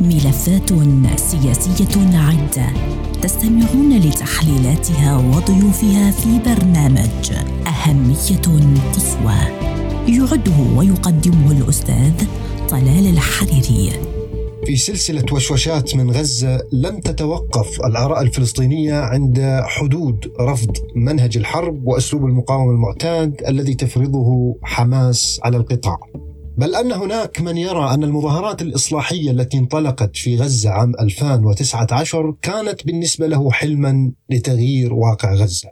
ملفات سياسية عدة تستمعون لتحليلاتها وضيوفها في برنامج أهمية قصوى يعده ويقدمه الأستاذ طلال الحريري. في سلسلة وشوشات من غزة لم تتوقف الآراء الفلسطينية عند حدود رفض منهج الحرب وأسلوب المقاومة المعتاد الذي تفرضه حماس على القطاع. بل أن هناك من يرى أن المظاهرات الإصلاحية التي انطلقت في غزة عام 2019 كانت بالنسبة له حلما لتغيير واقع غزة.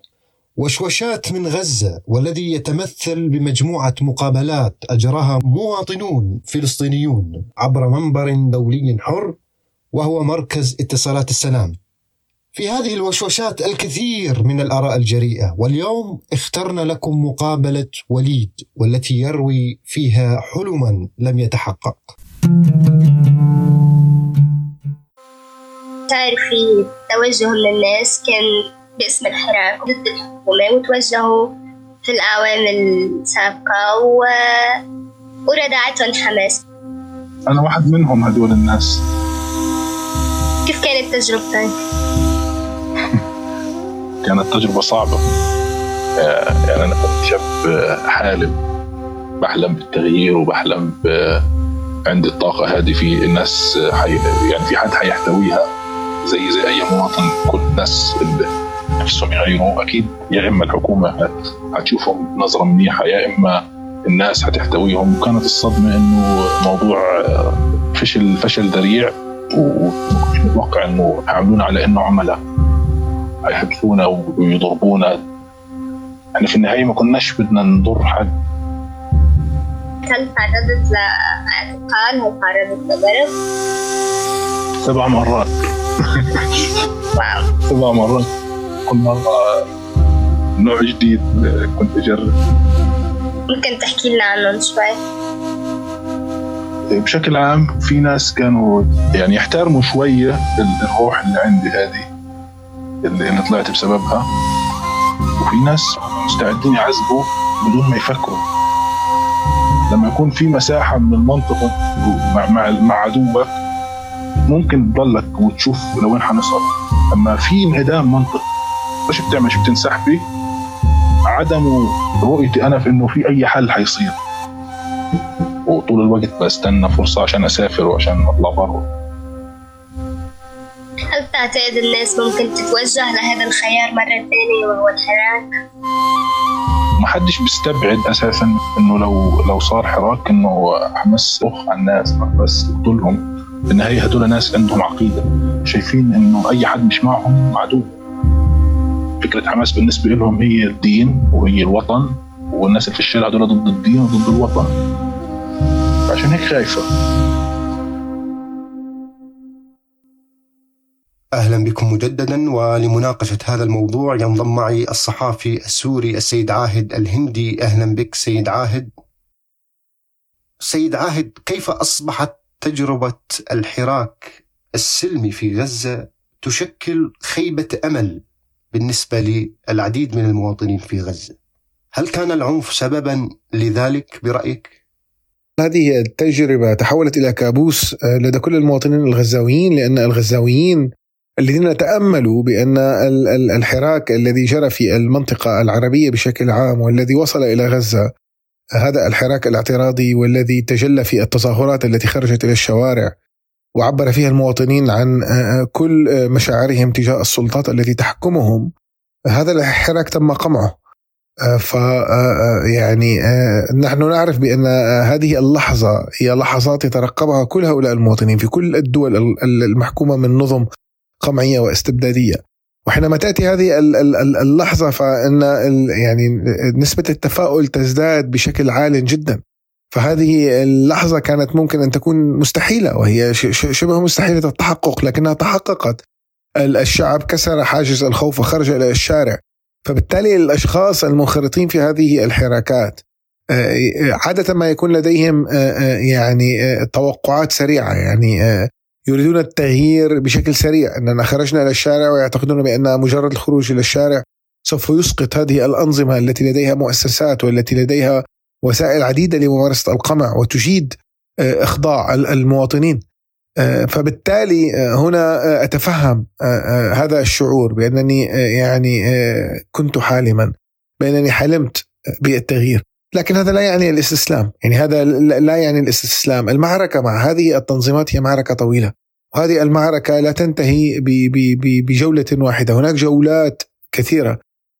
وشوشات من غزة والذي يتمثل بمجموعة مقابلات أجراها مواطنون فلسطينيون عبر منبر دولي حر وهو مركز اتصالات السلام. في هذه الوشوشات الكثير من الآراء الجريئة. واليوم اخترنا لكم مقابلة وليد والتي يروي فيها حلما لم يتحقق. صار في توجه من الناس كان باسم الحراك ضد الحكومة وتوجهوا في الأعوام السابقة و... وردعتهم حماس. أنا واحد منهم هدول الناس. كيف كانت تجربتك؟ كانت تجربة صعبة. آه، يعني أنا كنت شاب حالم. بحلم بالتغيير وبحلم ب... عندي الطاقة هذه في الناس حي... يعني في حد حيحتويها. زي زي أي مواطن. كل الناس اللي نفسهم يغيروا أكيد يا إما الحكومة حتشوفهم بنظره منيحة يا إما الناس حتحتويهم. وكانت الصدمة إنه موضوع آه، فشل فشل ذريع. ومش متوقع إنه يعاملونا على إنه عملاء. حيحبسونا ويضربونا إحنا في النهاية ما كناش بدنا نضر حد. هل تعرضت لاعتقال؟ هل تعرضت لضرب؟ سبع مرات. سبع مرات. كل مرة نوع جديد كنت أجرب. ممكن تحكي لنا عنهم شوي؟ بشكل عام في ناس كانوا يعني يحترموا شوية الروح اللي عندي هذه. اللي أنا طلعت بسببها. وفي ناس مستعدين يعذبوا بدون ما يفكروا. لما يكون في مساحة من المنطقة مع مع, مع عدوك ممكن تضلك وتشوف لوين حنصل. أما في انعدام منطق إيش بتعمل إيش بتنسحبي عدم رؤيتي أنا في إنه في أي حل حيصير. وطول الوقت بستنى فرصة عشان أسافر وعشان اطلع برا هل تعتقد الناس ممكن تتوجه لهذا الخيار مرة ثانية وهو الحراك؟ ما حدش بيستبعد أساسا إنه لو لو صار حراك إنه حماس أخ على الناس بس يقتلهم بالنهاية هدول ناس عندهم عقيدة. شايفين إنه أي حد مش معهم عدو فكرة حماس بالنسبة لهم هي الدين وهي الوطن والناس اللي في الشارع دول ضد الدين وضد الوطن. عشان هيك خايفة. أهلا بكم مجددا ولمناقشة هذا الموضوع ينضم معي الصحافي السوري السيد عاهد الهندي أهلا بك سيد عاهد. سيد عاهد كيف أصبحت تجربة الحراك السلمي في غزة تشكل خيبة أمل بالنسبة للعديد من المواطنين في غزة هل كان العنف سببا لذلك برأيك؟ هذه التجربة تحولت إلى كابوس لدى كل المواطنين الغزاويين لأن الغزاويين الذين تأملوا بأن الحراك الذي جرى في المنطقة العربية بشكل عام والذي وصل إلى غزة هذا الحراك الاعتراضي والذي تجلى في التظاهرات التي خرجت إلى الشوارع وعبر فيها المواطنين عن آه، آه، كل آه، مشاعرهم تجاه السلطات التي تحكمهم هذا الحراك تم قمعه. ف يعني نحن نعرف بأن هذه اللحظة هي لحظات يترقبها كل هؤلاء المواطنين في كل الدول المحكومة من نظم قمعية واستبدادية. وحينما تأتي هذه اللحظة فإن يعني نسبة التفاؤل تزداد بشكل عال جدا. فهذه اللحظة كانت ممكن أن تكون مستحيلة وهي شبه مستحيلة التحقق لكنها تحققت. الشعب كسر حاجز الخوف وخرج إلى الشارع. فبالتالي الأشخاص المنخرطين في هذه الحراكات آه، عادة ما يكون لديهم آه، آه، يعني توقعات سريعة. يعني يريدون التغيير بشكل سريع. أننا خرجنا إلى الشارع ويعتقدون بأن مجرد الخروج إلى الشارع سوف يسقط هذه الأنظمة التي لديها مؤسسات والتي لديها وسائل عديدة لممارسة القمع وتجيد آه، إخضاع المواطنين. فبالتالي هنا أتفهم هذا الشعور بأنني يعني كنت حالما بأنني حلمت بالتغيير. لكن هذا لا يعني الاستسلام. يعني هذا لا يعني الاستسلام. المعركة مع هذه التنظيمات هي معركة طويلة. وهذه المعركة لا تنتهي بجولة واحدة. هناك جولات كثيرة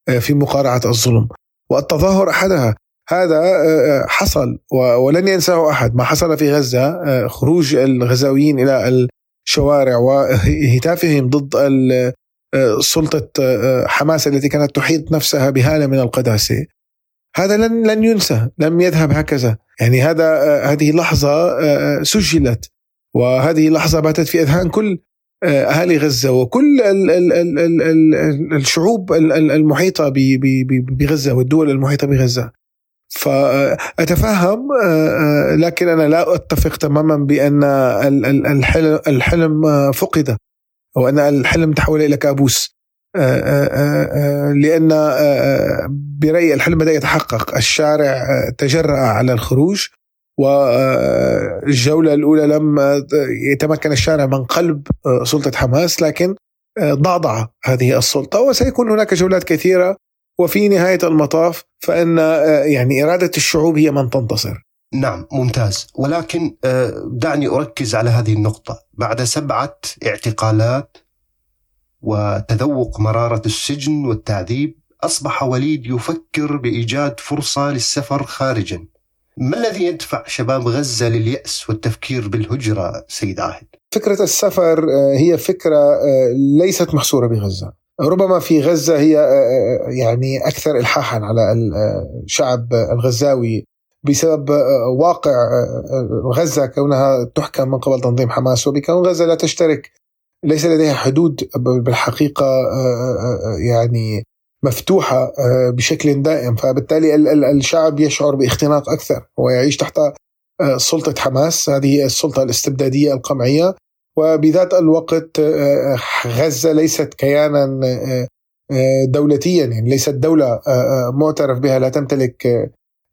آه، في مقارعة الظلم. والتظاهر أحدها هذا آه، آه، حصل. ولن ينساه أحد. ما حصل في غزة خروج الغزاويين إلى الشوارع وهتافهم ضد سلطة حماس التي كانت تحيط نفسها بهالة من القداسة. هذا لن لن ينسى لم يذهب هكذا. يعني هذا هذه لحظة سجلت. وهذه اللحظة باتت في أذهان كل أهالي غزة وكل ال ال ال ال ال الشعوب المحيطة بغزة والدول المحيطة بغزة. فأتفهم لكن أنا لا أتفق تماما بأن الحلم فقد أو أن الحلم تحول إلى كابوس. لأن برأيي الحلم بدأ يتحقق. الشارع تجرأ على الخروج والجولة الأولى لم يتمكن الشارع من قلب سلطة حماس لكن ضعضع هذه السلطة. وسيكون هناك جولات كثيرة وفي نهاية المطاف فإن يعني إرادة الشعوب هي من تنتصر. نعم ممتاز. ولكن دعني أركز على هذه النقطة. بعد سبعة اعتقالات وتذوق مرارة السجن والتعذيب أصبح وليد يفكر بإيجاد فرصة للسفر خارجا. ما الذي يدفع شباب غزة لليأس والتفكير بالهجرة سيد عاهد؟ فكرة السفر آه، هي فكرة آه، ليست محصورة بغزة. ربما في غزة هي آه، يعني أكثر إلحاحا على الشعب الغزاوي بسبب واقع غزة كونها تحكم من قبل تنظيم حماس. وبكون غزة لا تشترك ليس لديها حدود بالحقيقة يعني مفتوحة آه، بشكل دائم. فبالتالي الشعب يشعر باختناق أكثر. هو يعيش تحت آه، سلطة حماس. هذه السلطة الاستبدادية القمعية. وبذات الوقت آه، غزة ليست كيانا دولتيا. يعني ليست دولة معترف بها. لا تمتلك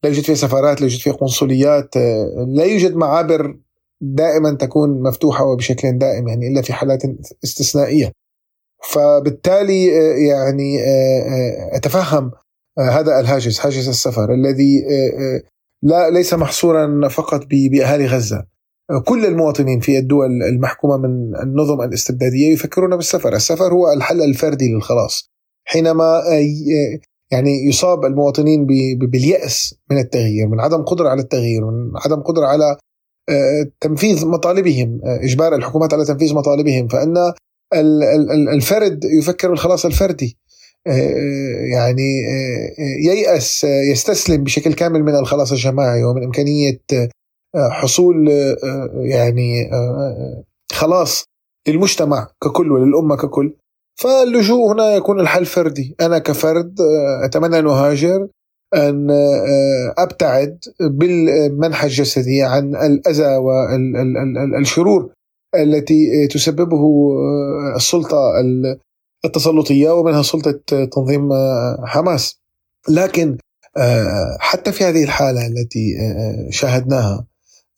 لا يوجد فيها سفارات لا يوجد فيها قنصليات لا يوجد معابر دائما تكون مفتوحة وبشكل دائم يعني إلا في حالات استثنائية. فبالتالي آه، يعني آه، آه، أتفهم هذا الهاجس هاجس السفر الذي لا ليس محصورا فقط بأهالي غزة. كل المواطنين في الدول المحكومة من النظم الاستبدادية يفكرون بالسفر، السفر هو الحل الفردي للخلاص. حينما يعني يصاب المواطنين باليأس من التغيير، من عدم قدرة على التغيير، من عدم قدرة على تنفيذ مطالبهم، إجبار الحكومات على تنفيذ مطالبهم، فإن الفرد يفكر بالخلاص الفردي. آه، آه، يعني آه، ييأس يستسلم بشكل كامل من الخلاص الجماعي ومن إمكانية حصول يعني خلاص للمجتمع ككل وللأمة ككل. فاللجوء هنا يكون الحل فردي. أنا كفرد أتمنى أن أهاجر. أن أبتعد بالمنحى الجسدي عن الأذى والشرور التي تسببه آه، السلطة التسلطية ومنها سلطة تنظيم آه، حماس. لكن آه، حتى في هذه الحالة التي شاهدناها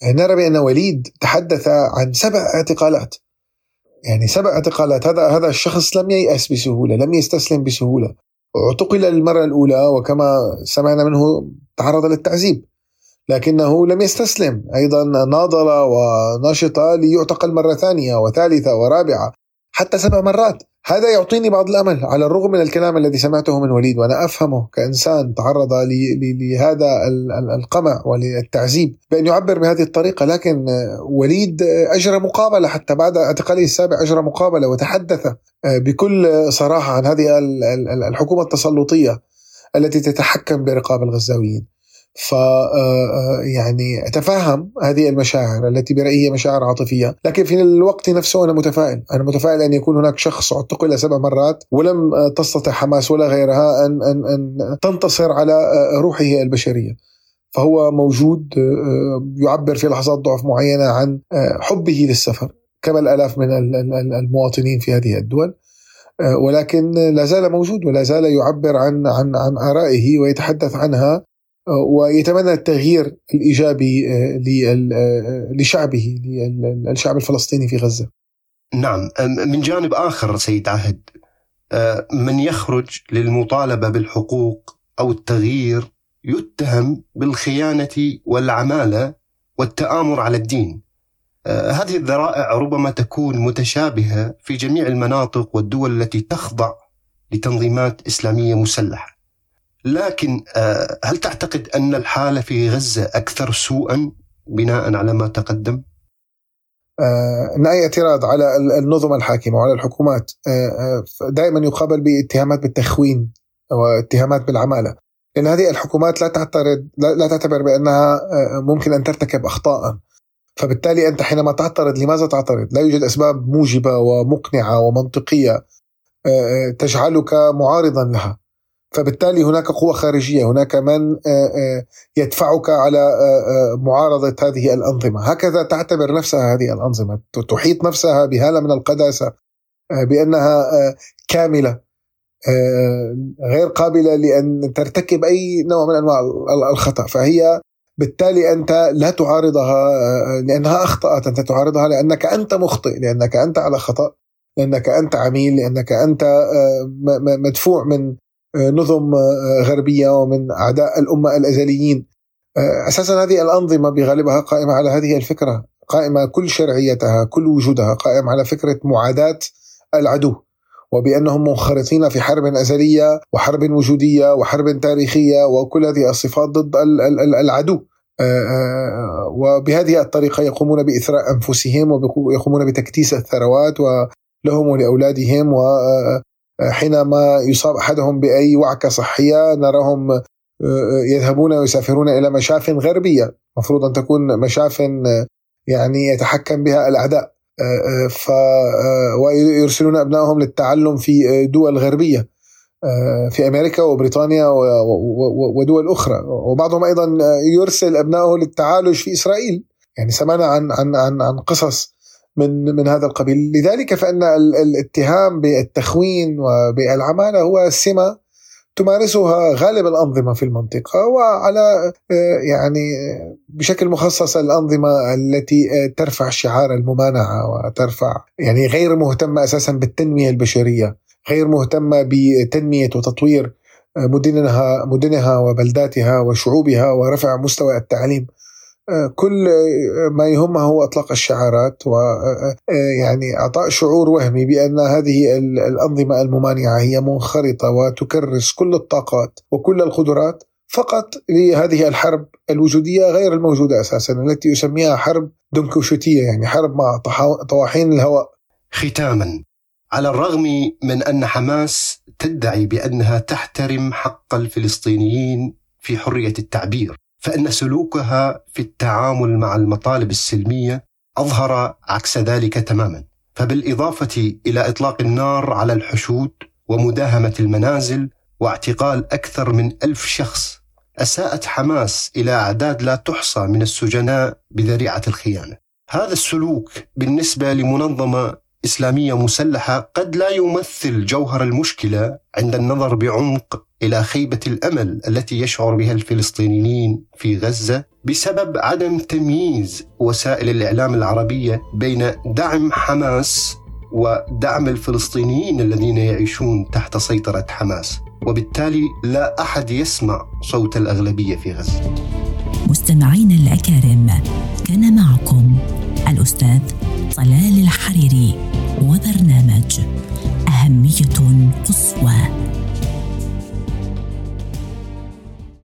نرى بأن وليد تحدث عن سبع اعتقالات. يعني سبع اعتقالات. هذا هذا الشخص لم ييأس بسهولة لم يستسلم بسهولة. اعتقل للمرة الأولى وكما سمعنا منه تعرض للتعذيب لكنه لم يستسلم. أيضا ناضل ونشط ليعتقل مرة ثانية وثالثة ورابعة. حتى سبع مرات. هذا يعطيني بعض الأمل على الرغم من الكلام الذي سمعته من وليد وأنا أفهمه كإنسان تعرض لهذا القمع وللتعذيب بأن يعبر بهذه الطريقة. لكن وليد أجرى مقابلة حتى بعد اعتقاله السابع أجرى مقابلة وتحدث بكل صراحة عن هذه الحكومة التسلطية التي تتحكم برقاب الغزاويين. ف آه، آه، يعني أتفهم هذه المشاعر التي برأيي مشاعر عاطفية، لكن في الوقت نفسه أنا متفائل، أنا متفائل أن يكون هناك شخص اعتقل سبع مرات ولم تستطع حماس ولا غيرها أن أن أن تنتصر على آه، روحه البشرية. فهو موجود يعبر في لحظات ضعف معينة عن حبه للسفر كما الآلاف من المواطنين في هذه الدول. ولكن لا زال موجود ولا زال يعبر عن عن عن آرائه ويتحدث عنها ويتمنى التغيير الإيجابي لشعبه للشعب الفلسطيني في غزة. نعم من جانب آخر سيد عهد من يخرج للمطالبة بالحقوق أو التغيير يتهم بالخيانة والعمالة والتآمر على الدين. هذه الذرائع ربما تكون متشابهة في جميع المناطق والدول التي تخضع لتنظيمات إسلامية مسلحة. لكن هل تعتقد أن الحالة في غزة أكثر سوءا بناء على ما تقدم؟ ان أي اعتراض؟ على النظم الحاكمة وعلى الحكومات. دائما يقابل باتهامات بالتخوين واتهامات بالعمالة. لأن هذه الحكومات لا تعترض لا تعتبر بأنها ممكن أن ترتكب اخطاء. فبالتالي أنت حينما تعترض لماذا تعترض؟ لا يوجد أسباب موجبة ومقنعة ومنطقية تجعلك معارضا لها. فبالتالي هناك قوة خارجية هناك من يدفعك على معارضة هذه الأنظمة. هكذا تعتبر نفسها هذه الأنظمة تحيط نفسها بهالة من القداسة بأنها كاملة غير قابلة لأن ترتكب أي نوع من أنواع الخطأ. فهي بالتالي أنت لا تعارضها لأنها أخطأت. أنت تعارضها لأنك أنت مخطئ لأنك أنت على خطأ لأنك أنت عميل لأنك أنت مدفوع من نظم غربية ومن أعداء الأمة الأزليين. أساسا هذه الأنظمة بغالبها قائمة على هذه الفكرة قائمة كل شرعيتها كل وجودها قائم على فكرة معاداة العدو وبأنهم منخرطين في حرب أزلية وحرب وجودية وحرب تاريخية وكل هذه الصفات ضد العدو. وبهذه الطريقة يقومون بإثراء أنفسهم ويقومون بتكتيس الثروات ولهم ولأولادهم و حينما يصاب أحدهم بأي وعكة صحية نراهم يذهبون ويسافرون إلى مشاف غربية. المفروض أن تكون مشاف يعني يتحكم بها الأعداء ف ويرسلون أبنائهم للتعلم في دول غربية في أمريكا وبريطانيا ودول أخرى. وبعضهم أيضا يرسل أبنائه للتعالج في إسرائيل. يعني سمعنا عن عن عن عن قصص من من هذا القبيل. لذلك فإن الاتهام بالتخوين وبالعمالة هو سمة تمارسها غالب الأنظمة في المنطقة وعلى يعني بشكل مخصص الأنظمة التي ترفع شعار الممانعة وترفع يعني غير مهتمه أساسا بالتنمية البشرية غير مهتمه بتنمية وتطوير مدنها مدنها وبلداتها وشعوبها ورفع مستوى التعليم. كل ما يهمه هو إطلاق الشعارات ويعني إعطاء شعور وهمي بأن هذه الأنظمة الممانعة هي منخرطة وتكرس كل الطاقات وكل القدرات فقط لهذه الحرب الوجودية غير الموجودة أساسا التي يسميها حرب دنكوشوتيه يعني حرب مع طواحين الهواء. ختاما على الرغم من أن حماس تدعي بأنها تحترم حق الفلسطينيين في حرية التعبير فإن سلوكها في التعامل مع المطالب السلمية أظهر عكس ذلك تماما. فبالإضافة إلى إطلاق النار على الحشود ومداهمة المنازل واعتقال أكثر من ألف شخص أساءت حماس إلى أعداد لا تحصى من السجناء بذريعة الخيانة. هذا السلوك بالنسبة لمنظمة إسلامية مسلحة قد لا يمثل جوهر المشكلة عند النظر بعمق إلى خيبة الأمل التي يشعر بها الفلسطينيين في غزة بسبب عدم تمييز وسائل الإعلام العربية بين دعم حماس ودعم الفلسطينيين الذين يعيشون تحت سيطرة حماس. وبالتالي لا أحد يسمع صوت الأغلبية في غزة. مستمعين الأكارم كان معكم الأستاذ طلال الحريري وبرنامج أهمية قصوى.